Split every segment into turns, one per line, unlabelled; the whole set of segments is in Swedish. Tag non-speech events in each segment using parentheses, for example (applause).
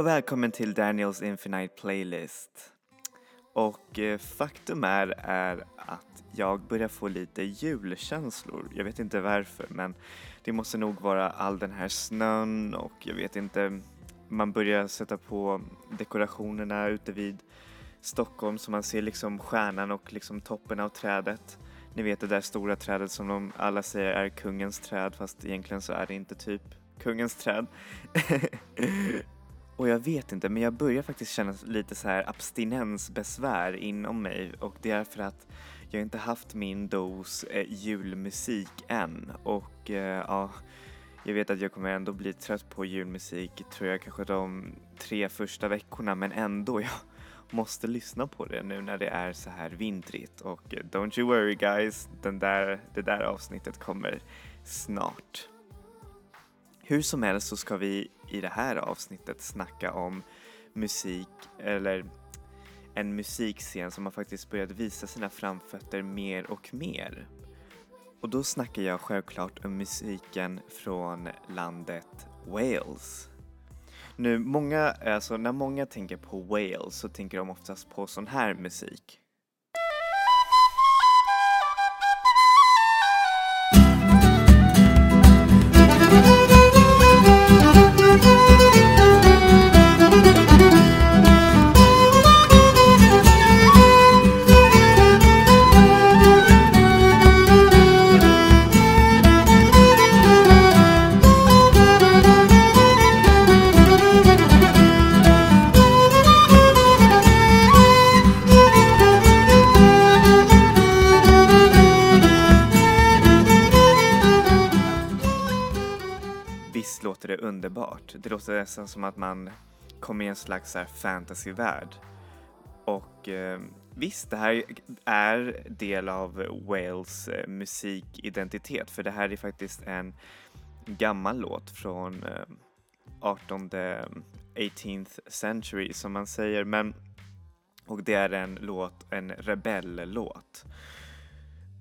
Hej och välkommen till Daniels Infinite Playlist. Och eh, faktum är, är att jag börjar få lite julkänslor. Jag vet inte varför men det måste nog vara all den här snön och jag vet inte, man börjar sätta på dekorationerna ute vid Stockholm så man ser liksom stjärnan och liksom toppen av trädet. Ni vet det där stora trädet som de alla säger är kungens träd fast egentligen så är det inte typ kungens träd. (laughs) och jag vet inte men jag börjar faktiskt känna lite så här abstinensbesvär inom mig. Och det är för att jag inte haft min dos eh, julmusik än. Och eh, ja jag vet att jag kommer ändå bli trött på julmusik tror jag kanske de tre första veckorna. Men ändå (laughs) jag måste lyssna på det nu när det är så här vintrigt. Och eh, don't you worry guys, den där, det där avsnittet kommer snart. Hur som helst så ska vi i det här avsnittet snacka om musik eller en musikscen som har faktiskt börjat visa sina framfötter mer och mer. Och då snackar jag självklart om musiken från landet Wales. Nu, många, alltså när många tänker på Wales så tänker de oftast på sån här musik. Underbart? Det låter nästan som att man kommer i en slags fantasyvärld. Och eh, visst, det här är del av Wales eh, musikidentitet för det här är faktiskt en gammal låt från eh, 18 18th century som man säger men och det är en låt, en rebelllåt.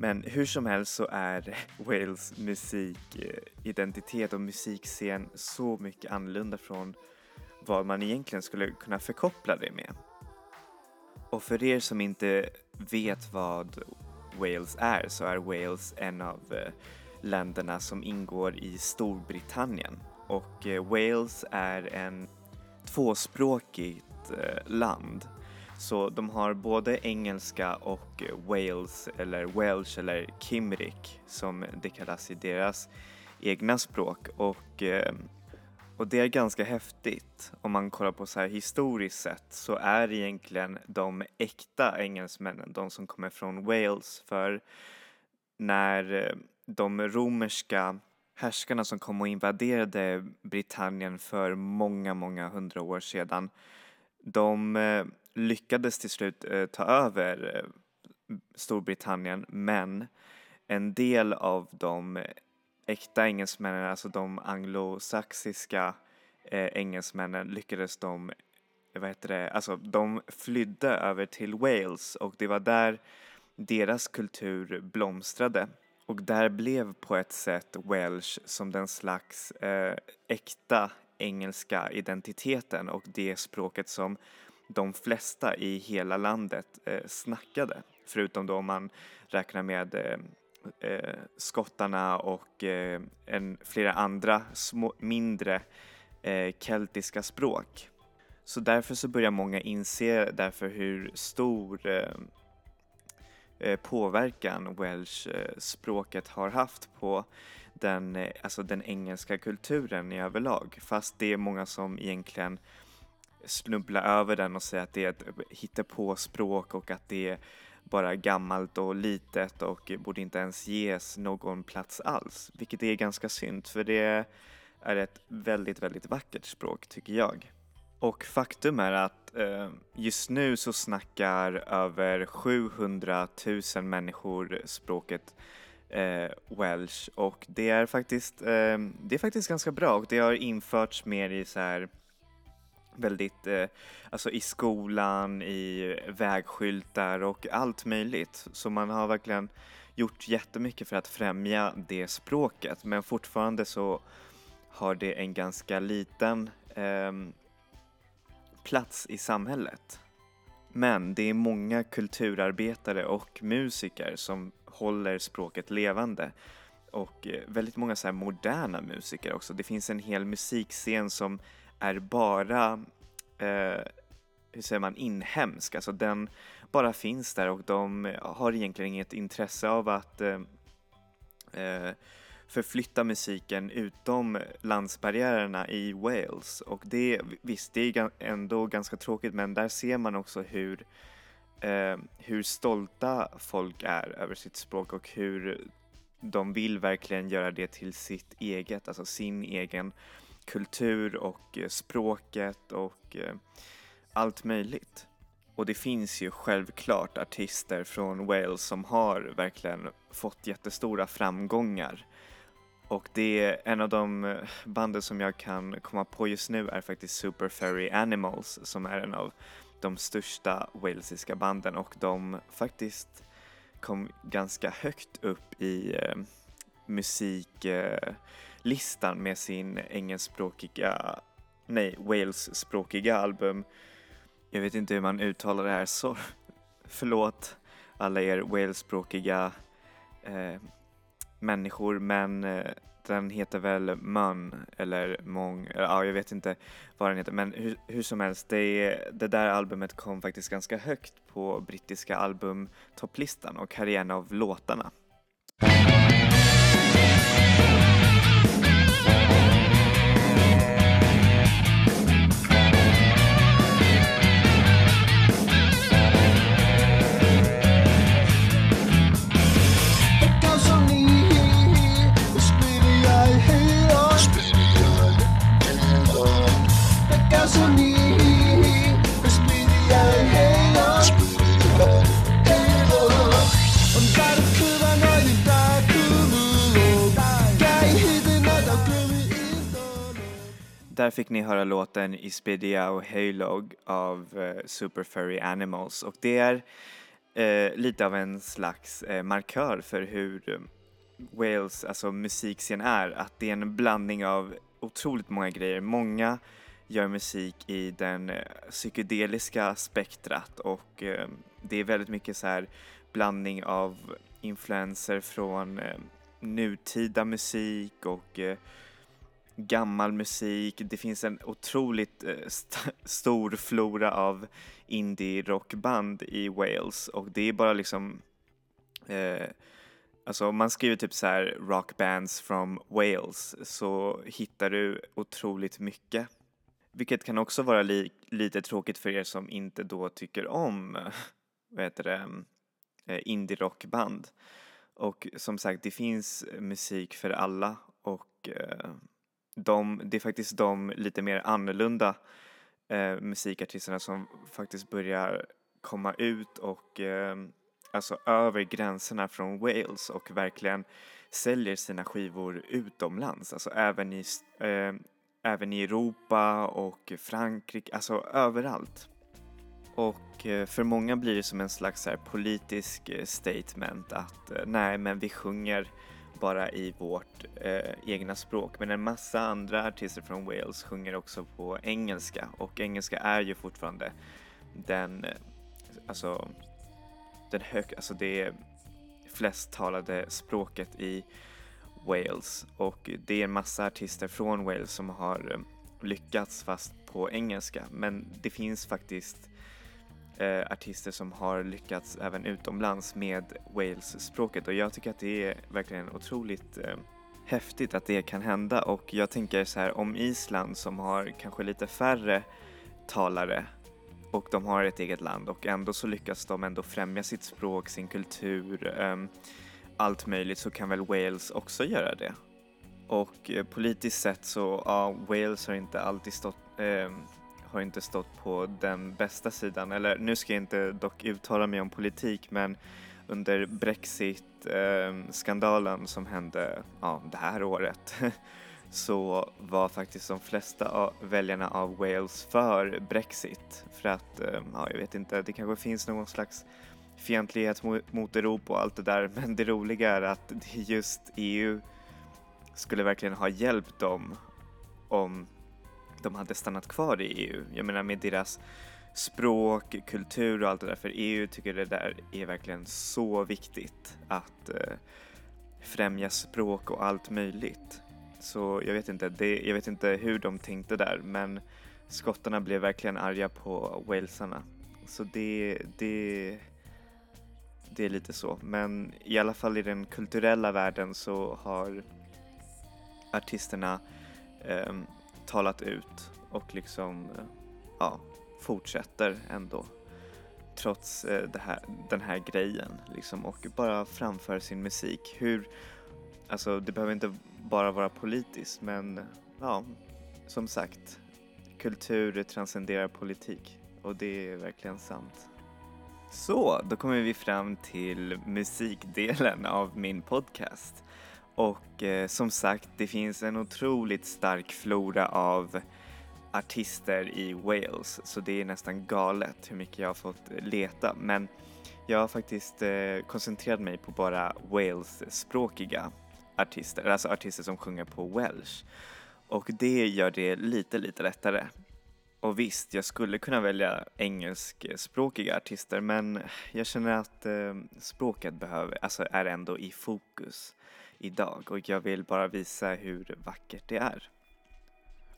Men hur som helst så är (laughs) Wales musikidentitet eh, och musikscen så mycket annorlunda från vad man egentligen skulle kunna förkoppla det med. Och för er som inte vet vad Wales är så är Wales en av eh, länderna som ingår i Storbritannien. Och eh, Wales är en tvåspråkigt land så de har både engelska och eh, Wales eller Welsh eller Kimrik som det kallas i deras egna språk. Och, ehm, och det är ganska häftigt. Om man kollar på så här historiskt sett så är egentligen de äkta engelsmännen de som kommer från Wales för när eh, de romerska härskarna som kom och invaderade Britannien för många, många hundra år sedan de eh, lyckades till slut eh, ta över eh, Storbritannien men en del av de äkta engelsmännen, alltså de anglosaxiska eh, engelsmännen lyckades de, eh, vad heter det, alltså de flydde över till Wales och det var där deras kultur blomstrade. Och där blev på ett sätt Welsh som den slags eh, äkta engelska identiteten och det språket som de flesta i hela landet eh, snackade. Förutom då om man räknar med eh, eh, skottarna och eh, en, flera andra små, mindre eh, keltiska språk. Så därför så börjar många inse därför hur stor eh, eh påverkan welsh-språket eh, har haft på den, eh, alltså den engelska kulturen i överlag. Fast det är många som egentligen snubbla över den och säga att det är ett hittepåspråk och att det är bara gammalt och litet och borde inte ens ges någon plats alls. Vilket är ganska synd för det är ett väldigt, väldigt vackert språk tycker jag. Och faktum är att eh, just nu så snackar över 700 000 människor språket eh, welsh och det är faktiskt, eh, det är faktiskt ganska bra och det har införts mer i så här väldigt, eh, alltså i skolan, i vägskyltar och allt möjligt. Så man har verkligen gjort jättemycket för att främja det språket men fortfarande så har det en ganska liten eh, plats i samhället. Men det är många kulturarbetare och musiker som håller språket levande och eh, väldigt många så moderna musiker också. Det finns en hel musikscen som är bara, eh, hur säger man, inhemsk. Alltså den bara finns där och de har egentligen inget intresse av att eh, eh förflytta musiken utom landsbarriärerna i Wales. Och det, visst, det är ändå ganska tråkigt men där ser man också hur, eh, hur stolta folk är över sitt språk och hur de vill verkligen göra det till sitt eget, alltså sin egen kultur och eh, språket och eh, allt möjligt. Och det finns ju självklart artister från Wales som har verkligen fått jättestora framgångar. Och det är en av de eh, banden som jag kan komma på just nu är faktiskt Super Fairy Animals som är en av de största walesiska banden och de faktiskt kom ganska högt upp i eh, musik eh, listan med sin engelskspråkiga, nej, Wales-språkiga album. Jag vet inte hur man uttalar det här, så (laughs) förlåt alla er Wales-språkiga eh, människor, men eh, den heter väl Mun eller Mong, eh, ja jag vet inte vad den heter men hur, hur som helst det, det där albumet kom faktiskt ganska högt på brittiska albumtopplistan och här är en av låtarna. Där fick ni höra låten Ispedia och Haylog av eh, Super Furry Animals och det är eh, lite av en slags eh, markör för hur eh, Wales, alltså musikscen är, att det är en blandning av otroligt många grejer. Många gör musik i den eh, psykedeliska spektrat och eh, det är väldigt mycket så här blandning av influenser från eh, nutida musik och eh, gammal musik. Det finns en otroligt eh, st stor flora av indie-rockband i Wales och det är bara liksom eh, Alltså om man skriver typ så här rockbands from Wales så hittar du otroligt mycket. Vilket kan också vara li lite tråkigt för er som inte då tycker om, (laughs) vad heter det, eh, indie-rockband. Och som sagt, det finns musik för alla och eh, de, det är faktiskt de lite mer annorlunda eh, musikartisterna som faktiskt börjar komma ut och eh, alltså över gränserna från Wales och verkligen säljer sina skivor utomlands, alltså även i, eh, även i Europa och Frankrike, alltså överallt. Och eh, för många blir det som en slags här politisk eh, statement att eh, nej men vi sjunger bara i vårt eh, egna språk men en massa andra artister från Wales sjunger också på engelska och engelska är ju fortfarande den, alltså, den hög, alltså det flest talade språket i Wales. Och det är en massa artister från Wales som har eh, lyckats fast på engelska men det finns faktiskt eh, artister som har lyckats även utomlands med Wales-språket och jag tycker att det är verkligen otroligt eh, häftigt att det kan hända och jag tänker så här om Island som har kanske lite färre talare och de har ett eget land och ändå så lyckas de ändå främja sitt språk, sin kultur, eh, allt möjligt så kan väl Wales också göra det. Och eh, politiskt sett så, ja, Wales har inte alltid stått eh, har inte stått på den bästa sidan. Eller nu ska jag inte dock uttala mig om politik men under Brexit-skandalen ehm, som hände ja, det här året (laughs) så var faktiskt de flesta av väljarna av Wales för Brexit. För att, ehm, ja, jag vet inte, det kanske finns någon slags fientlighet mot Europa och allt det där (laughs) men det roliga är att just EU skulle verkligen ha hjälpt dem om de hade stannat kvar i EU. Jag menar med deras språk, kultur och allt det där. För EU tycker det där är verkligen så viktigt att eh, främja språk och allt möjligt. Så jag vet inte, det, jag vet inte hur de tänkte där men skottarna blev verkligen arga på walesarna. Så det, det, det är lite så. Men i alla fall i den kulturella världen så har artisterna eh, talat ut och liksom ja, fortsätter ändå trots eh, här, den här grejen liksom och bara framför sin musik. Hur, alltså det behöver inte bara vara politiskt men ja, som sagt, kultur transcenderar politik och det är verkligen sant. Så, då kommer vi fram till musikdelen av min podcast. Och eh, som sagt, det finns en otroligt stark flora av artister i Wales så det är nästan galet hur mycket jag har fått eh, leta. Men jag har faktiskt eh, koncentrerat mig på bara Wales-språkiga artister, alltså artister som sjunger på welsh. Och det gör det lite, lite lättare. Och visst, jag skulle kunna välja engelskspråkiga artister men jag känner att eh, språket behöver, alltså är ändå i fokus idag och jag vill bara visa hur vackert det är.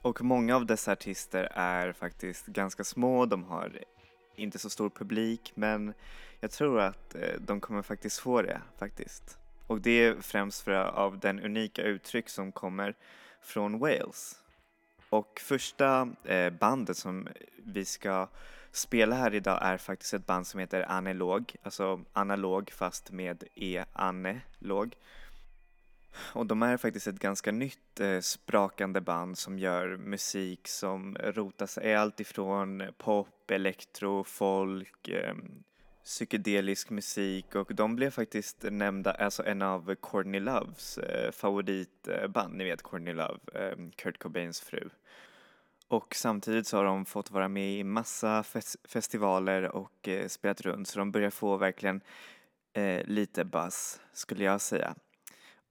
Och många av dessa artister är faktiskt ganska små, de har inte så stor publik men jag tror att eh, de kommer faktiskt få det faktiskt. Och det är främst för av den unika uttryck som kommer från Wales. Och första eh, bandet som vi ska spela här idag är faktiskt ett band som heter Analog, alltså analog fast med e-ane-låg. Och de är faktiskt ett ganska nytt eh, sprakande band som gör musik som rotas i allt ifrån pop, elektro, folk, eh, psykedelisk musik och de blev faktiskt nämnda, alltså en av Courtney Loves eh, favoritband, ni vet Courtney Love, eh, Kurt Cobains fru. Och samtidigt så har de fått vara med i massa fes festivaler och eh, spelat runt så de börjar få verkligen eh, lite buzz skulle jag säga.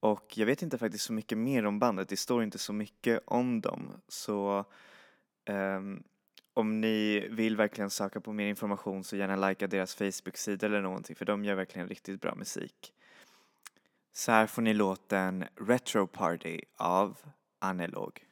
Och jag vet inte faktiskt så mycket mer om bandet, det står inte så mycket om dem. Så um, om ni vill verkligen söka på mer information så gärna likea deras Facebook-sida eller någonting för de gör verkligen riktigt bra musik. Så här får ni låten Retro Party av Analog.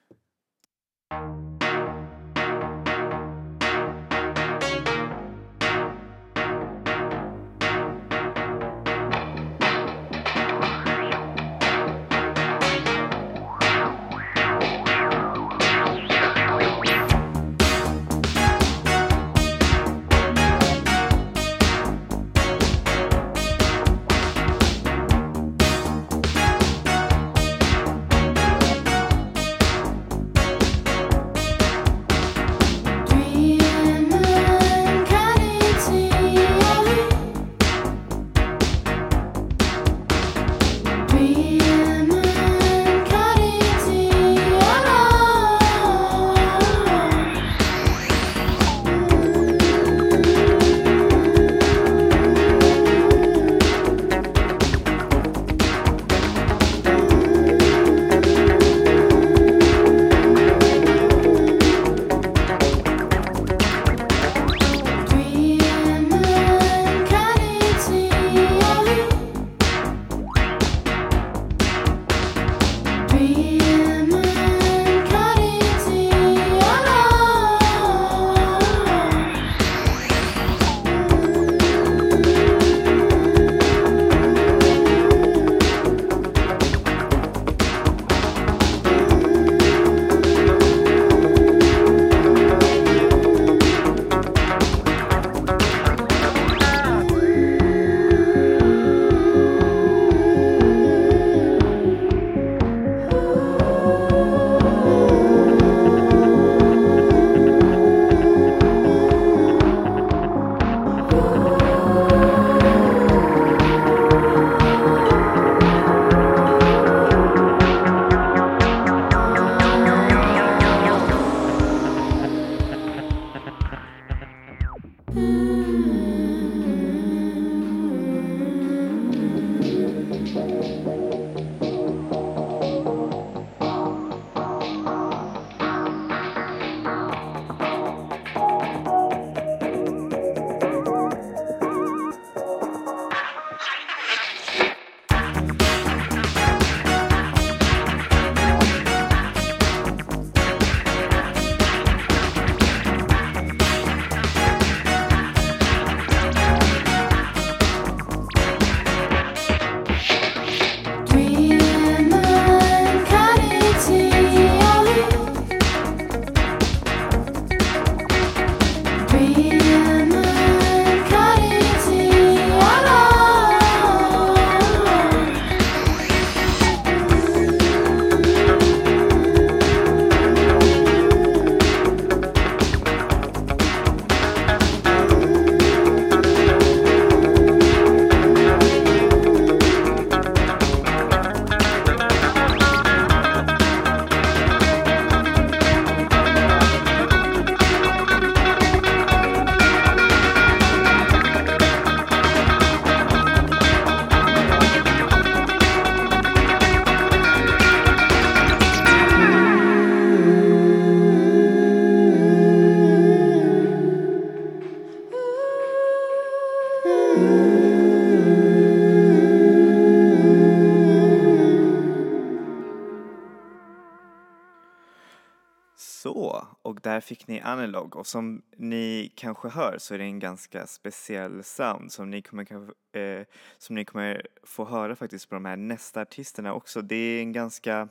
Fick ni Analog och som ni kanske hör så är det en ganska speciell sound som ni kommer, eh, som ni kommer få höra faktiskt på de här nästa artisterna också. Det är en ganska,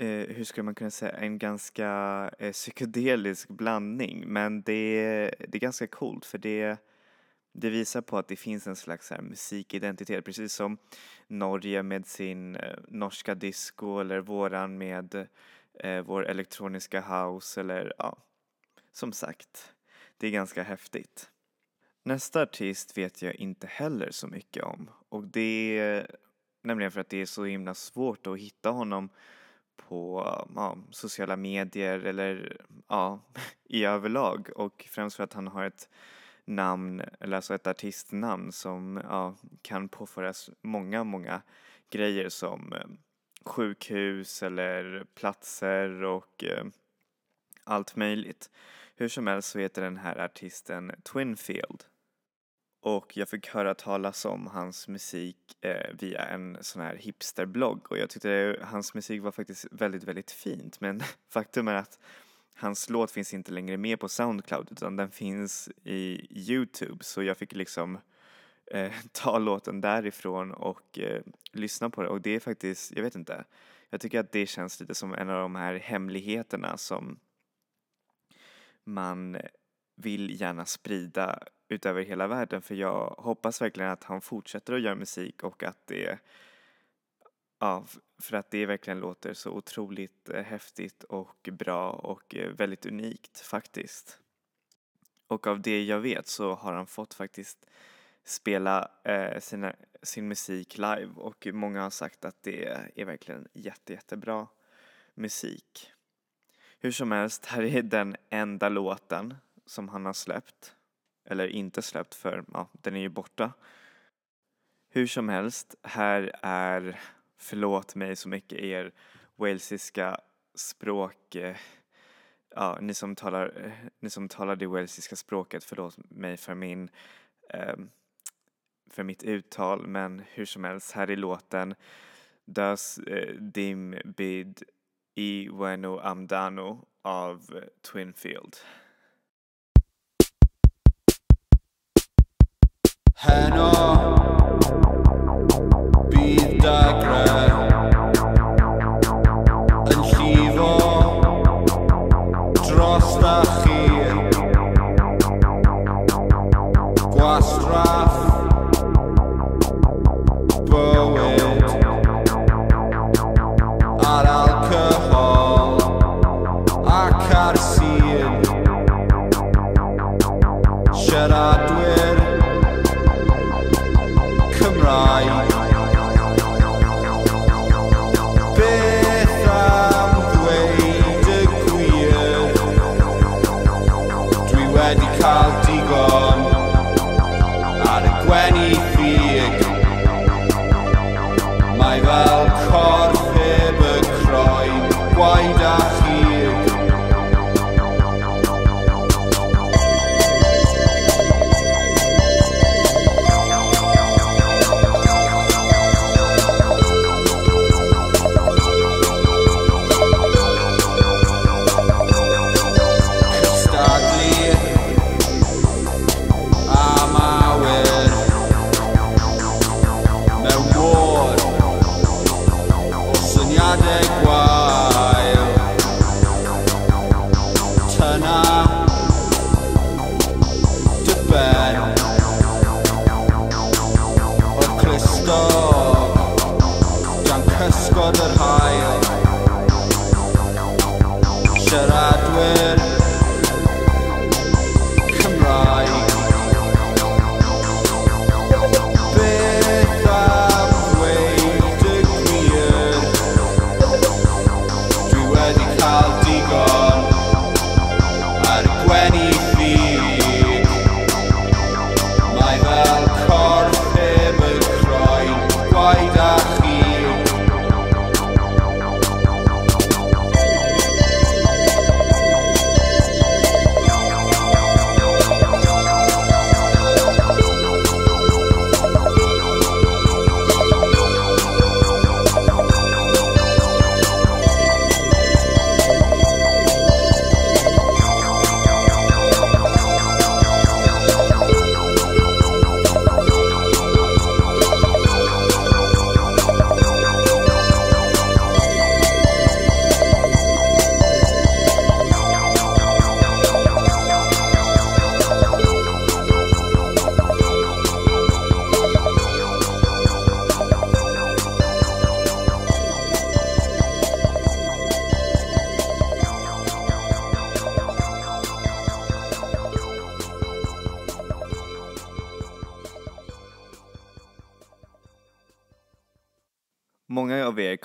eh, hur skulle man kunna säga, en ganska eh, psykedelisk blandning men det är, det är ganska coolt för det det visar på att det finns en slags här musikidentitet, precis som Norge med sin eh, norska disco eller våran med eh, vår elektroniska house eller ja, som sagt, det är ganska häftigt. Nästa artist vet jag inte heller så mycket om och det är nämligen för att det är så himla svårt att hitta honom på ja, sociala medier eller ja, (laughs) i överlag och främst för att han har ett namn, eller alltså ett artistnamn som ja, kan påföras många, många grejer som eh, sjukhus eller platser och eh, allt möjligt. Hur som helst så heter den här artisten Twinfield. Och jag fick höra talas om hans musik eh, via en sån här hipsterblogg och jag tyckte hans musik var faktiskt väldigt, väldigt fint men (laughs) faktum är att hans låt finns inte längre med på Soundcloud utan den finns i Youtube så jag fick liksom eh, (laughs) ta låten därifrån och eh, lyssna på det. Och det är faktiskt, jag vet inte, jag tycker att det känns lite som en av de här hemligheterna som man vill gärna sprida utöver hela världen. För jag hoppas verkligen att han fortsätter att göra musik och att det Ja, för att det verkligen låter så otroligt eh, häftigt och bra och eh, väldigt unikt faktiskt. Och av det jag vet så har han fått faktiskt spela eh, sina, sin musik live och många har sagt att det är verkligen jätte, jättebra musik. Hur som helst, här är den enda låten som han har släppt. Eller inte släppt för, ja, den är ju borta. Hur som helst, här är förlåt mig så mycket er walesiska språk eh, ja, ni som talar, eh, ni som talar det walesiska språket, förlåt mig för min eh, för mitt uttal, men hur som helst, här i låten Das eh, Dim Bid i Bueno Amdano av Twinfield. Heno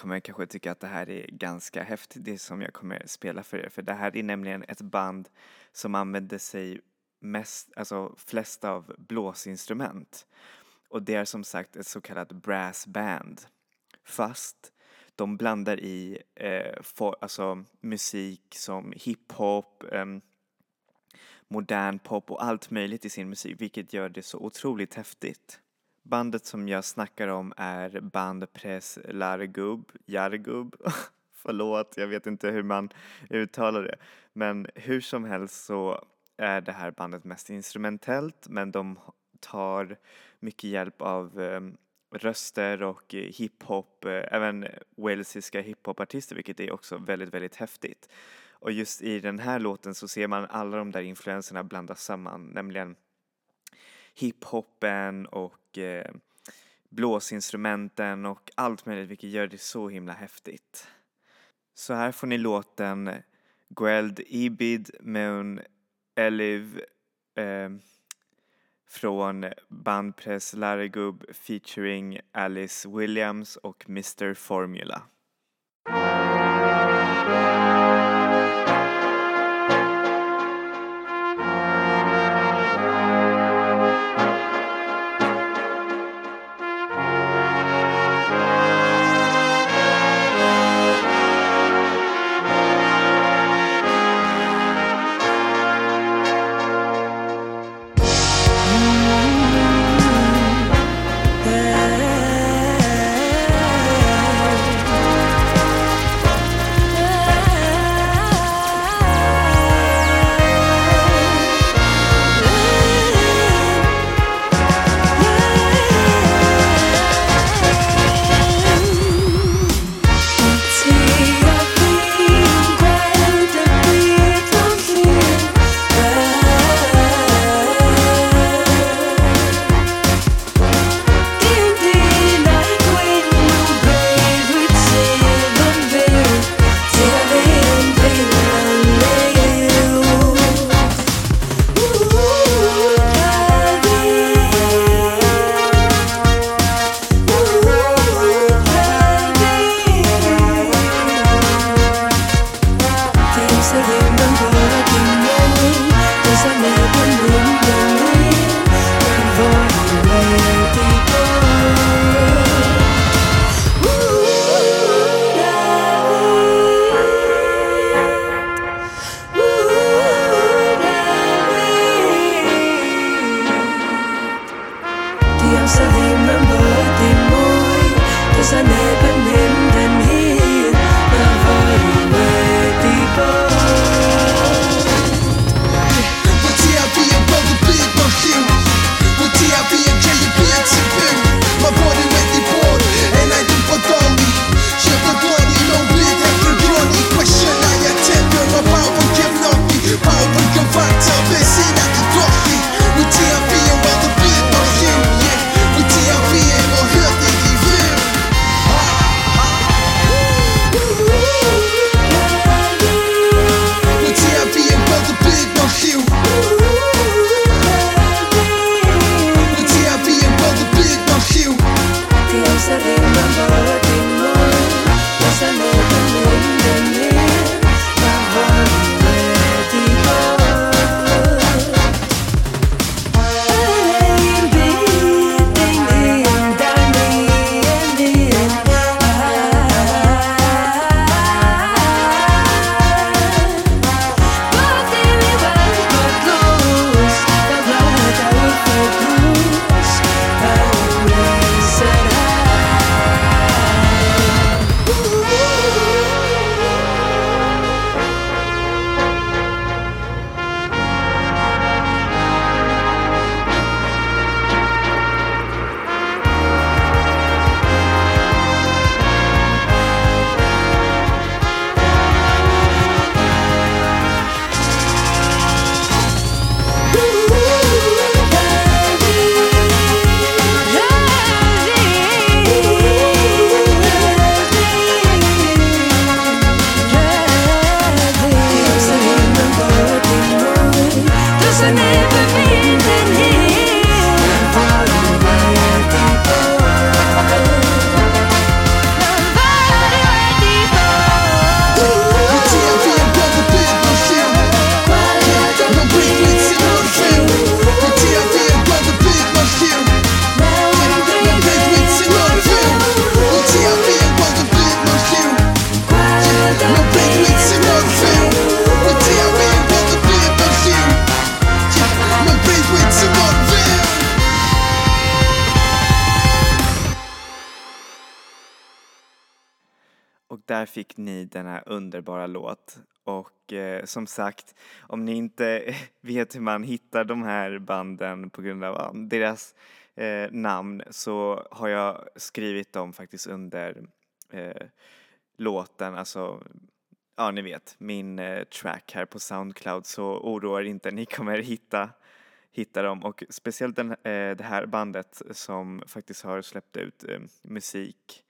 kommer kanske tycka att det här är ganska häftigt, det som jag kommer spela för er. För det här är nämligen ett band som använder sig mest, alltså flest av blåsinstrument. Och det är som sagt ett så kallat brass band. Fast de blandar i eh, for, alltså musik som hiphop, eh, modern pop och allt möjligt i sin musik, vilket gör det så otroligt häftigt. Bandet som jag snackar om är Bandpress Largub, Jargub. (laughs) Förlåt, jag vet inte hur man uttalar det. Men hur som helst så är det här bandet mest instrumentellt men de tar mycket hjälp av eh, röster och hiphop, eh, även walesiska hiphopartister vilket är också väldigt, väldigt häftigt. Och just i den här låten så ser man alla de där influenserna blandas samman, nämligen hiphopen och eh, blåsinstrumenten och allt möjligt vilket gör det så himla häftigt. Så här får ni låten Gweld Ibid Moon Eliv eh, från bandpress Larrygubb featuring Alice Williams och Mr Formula. Fick ni denna underbara låt. Och eh, som sagt, om ni inte (laughs) vet hur man hittar de här banden på grund av deras eh, namn så har jag skrivit dem faktiskt under eh, låten, alltså ja ni vet, min eh, track här på Soundcloud. Så oroa er inte, ni kommer hitta, hitta dem. Och speciellt den, eh, det här bandet som faktiskt har släppt ut eh, musik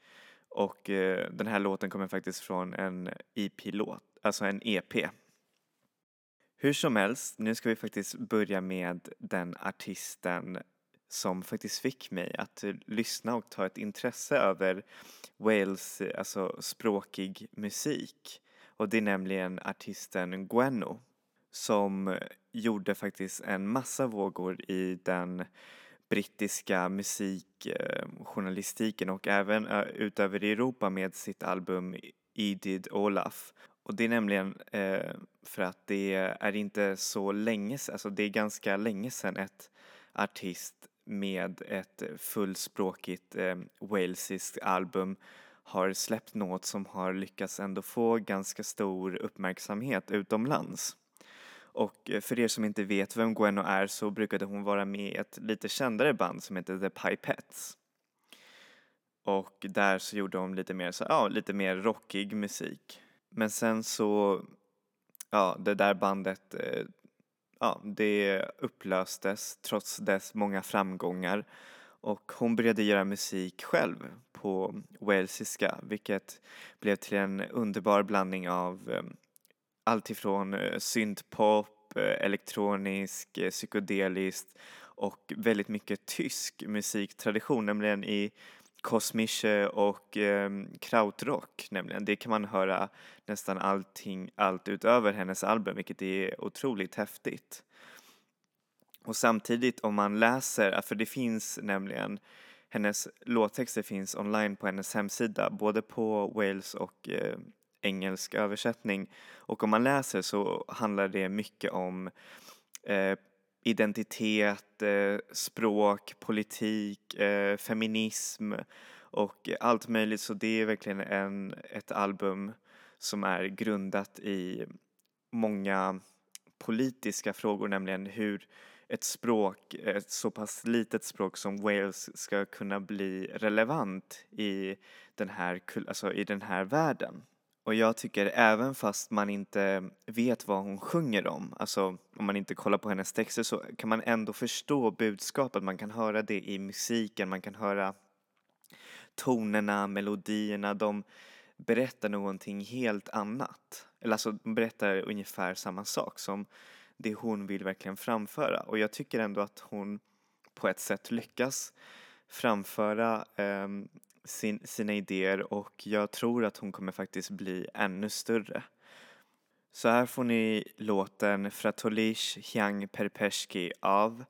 och eh, den här låten kommer faktiskt från en EP-låt, alltså en EP. Hur som helst, nu ska vi faktiskt börja med den artisten som faktiskt fick mig att lyssna och ta ett intresse över Wales, alltså språkig musik. Och det är nämligen artisten Gwenno som gjorde faktiskt en massa vågor i den brittiska musikjournalistiken och även eh, utöver Europa med sitt album Edid Olaf. Och det är nämligen eh, för att det är inte så länge alltså det är ganska länge sedan ett artist med ett fullspråkigt eh, walesiskt album har släppt något som har lyckats ändå få ganska stor uppmärksamhet utomlands. Och eh, för er som inte vet vem Gweno är så brukade hon vara med i ett lite kändare band som heter The Pipettes. Och där så gjorde hon lite mer, så, ja, lite mer rockig musik. Men sen så, ja, det där bandet, eh, ja, det upplöstes trots dess många framgångar. Och hon började göra musik själv på walesiska, vilket blev till en underbar blandning av eh, allt ifrån eh, syntpop, eh, elektronisk, eh, psykedeliskt och väldigt mycket tysk musiktradition, nämligen i kosmische och eh, krautrock nämligen. Det kan man höra nästan allting, allt utöver hennes album, vilket är otroligt häftigt. Och samtidigt om man läser, för det finns nämligen hennes låttexter finns online på hennes hemsida, både på Wales och eh, engelsk översättning. Och om man läser så handlar det mycket om eh, identitet, eh, språk, politik, eh, feminism och allt möjligt. Så det är verkligen en, ett album som är grundat i många politiska frågor, nämligen hur ett språk, ett så pass litet språk som Wales ska kunna bli relevant i den här, alltså i den här världen. Och jag tycker även fast man inte vet vad hon sjunger om, alltså om man inte kollar på hennes texter så kan man ändå förstå budskapet, man kan höra det i musiken, man kan höra tonerna, melodierna, de berättar någonting helt annat. Eller alltså de berättar ungefär samma sak som det hon vill verkligen framföra. Och jag tycker ändå att hon på ett sätt lyckas framföra eh, sin, sina idéer och jag tror att hon kommer faktiskt bli ännu större. Så här får ni låten Fratolish Hyang Perpeski av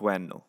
Gwenno.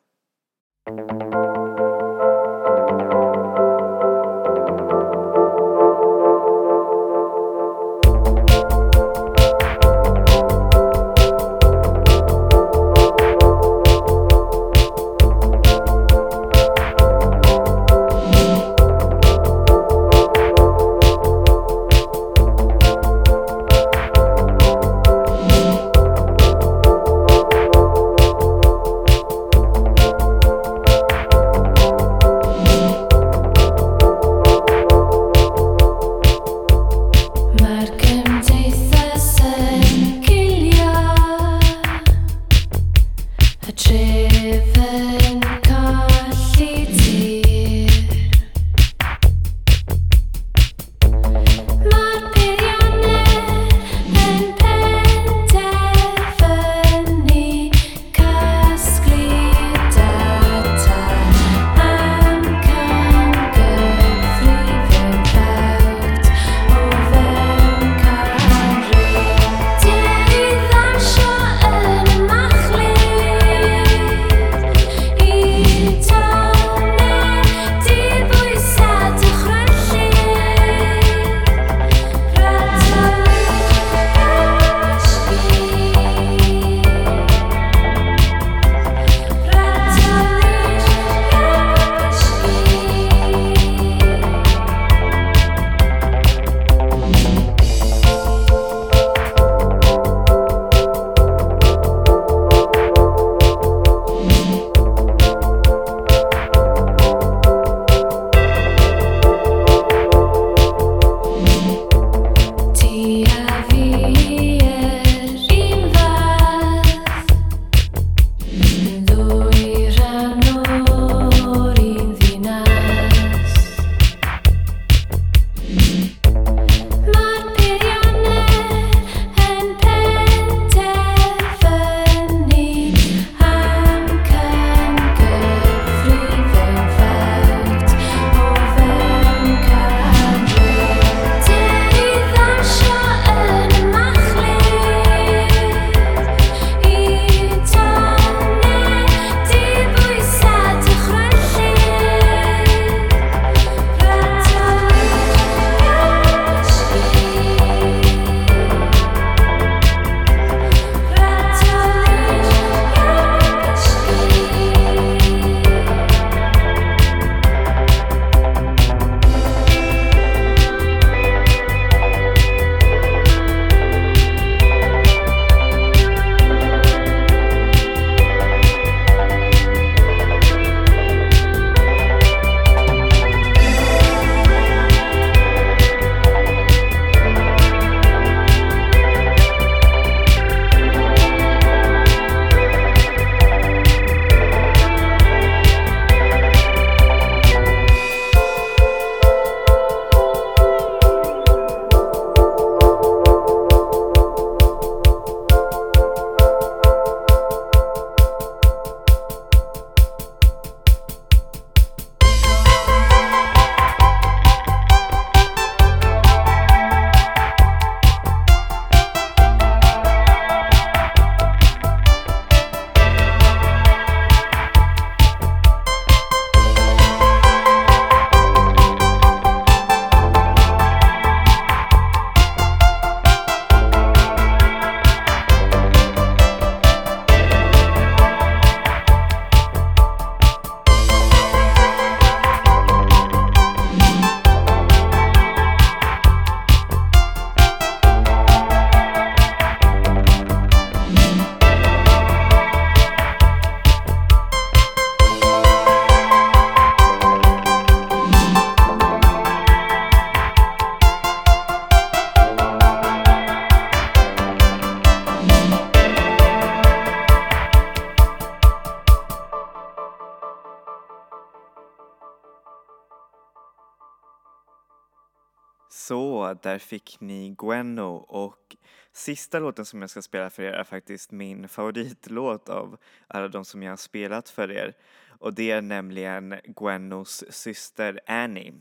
där fick ni Gwenno. Och sista låten som jag ska spela för er är faktiskt min favoritlåt av alla de som jag har spelat för er. Och det är nämligen Gwennos syster Annie.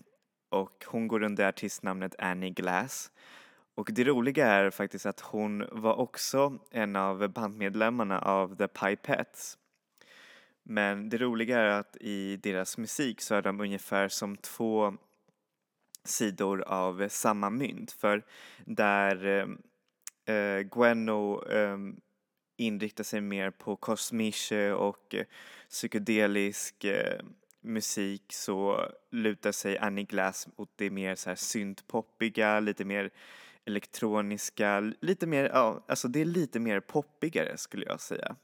Och hon går under artistnamnet Annie Glass. Och det roliga är faktiskt att hon var också en av bandmedlemmarna av The Pipettes. Men det roliga är att i deras musik så är de ungefär som två sidor av samma mynt. För där eh, eh Gweno eh, inriktar sig mer på kosmische och eh, psykedelisk eh, musik så lutar sig Annie Glass åt det mer så här syntpoppiga, lite mer elektroniska, lite mer, ja, alltså det är lite mer poppigare skulle jag säga.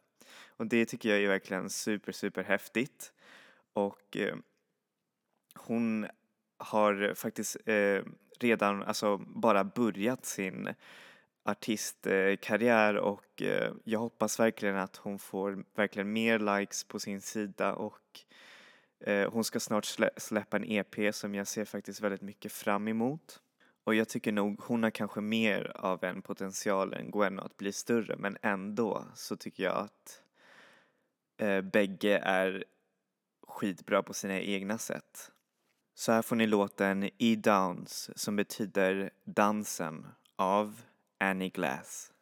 Och det tycker jag är verkligen super, super häftigt. Och eh, hon har faktiskt eh, redan alltså bara börjat sin artistkarriär och eh, jag hoppas verkligen att hon får verkligen mer likes på sin sida och eh, hon ska snart slä släppa en EP som jag ser faktiskt väldigt mycket fram emot. Och jag tycker nog hon har kanske mer av en potential än Gwen att bli större men ändå så tycker jag att eh, bägge är skitbra på sina egna sätt. Så här får ni låten E-Downs som betyder dansen av Annie Glass.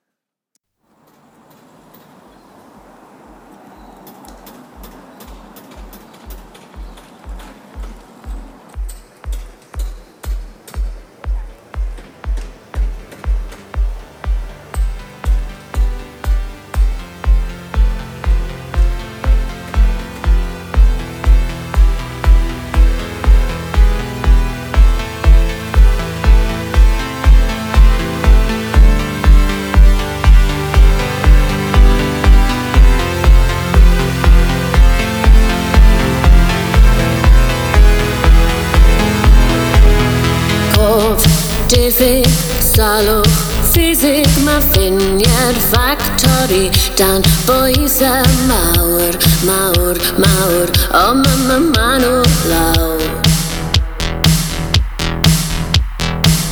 dan bwysau mawr, mawr, mawr. O ma ma ma nhw lawr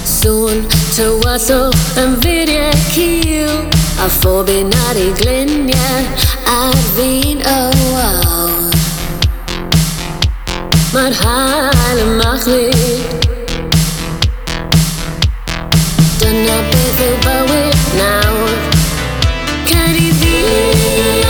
Sŵn tywallo yn fyriau cil A phobyn ar ei gliniau ar fi'n o awr Mae'r hael yn machlid Dyna beth yw
bywyd nawr. Visst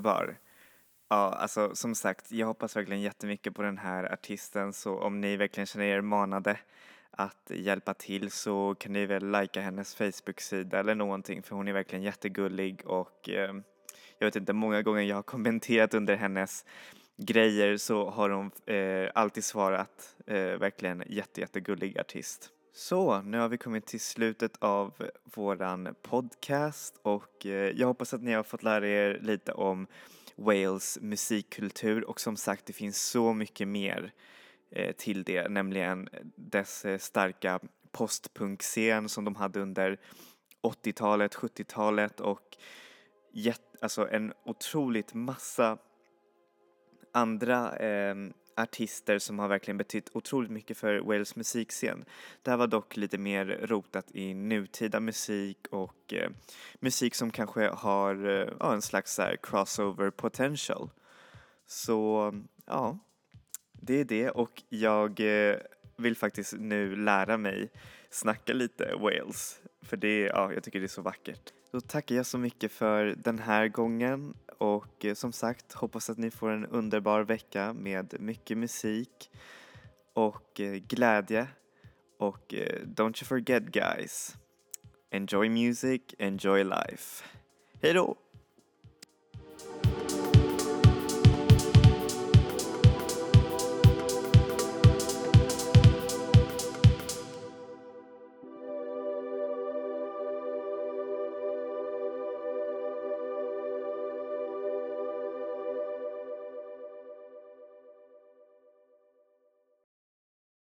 underbar. Ja, alltså som sagt, jag hoppas verkligen jättemycket på den här artisten så om ni verkligen känner er manade att hjälpa till så kan ni väl likea hennes Facebook-sida eller någonting för hon är verkligen jättegullig och eh, jag vet inte, många gånger jag har kommenterat under hennes grejer så har hon eh, alltid svarat eh, verkligen jätte, jättegullig artist. Så, nu har vi kommit till slutet av våran podcast och eh, jag hoppas att ni har fått lära er lite om Wales musikkultur och som sagt det finns så mycket mer eh, till det, nämligen dess eh, starka postpunkscen som de hade under 80-talet, 70-talet och alltså en otroligt massa andra eh, artister som har verkligen betytt otroligt mycket för Wales musikscen. Det här var dock lite mer rotat i nutida musik och eh, musik som kanske har eh, en slags så crossover potential. Så ja, det är det och jag eh, vill faktiskt nu lära mig snacka lite Wales för det, ja, jag tycker det är så vackert. Då tackar jag så mycket för den här gången och eh, som sagt hoppas att ni får en underbar vecka med mycket musik och eh, glädje och eh, don't you forget guys, enjoy music, enjoy life. Hejdå!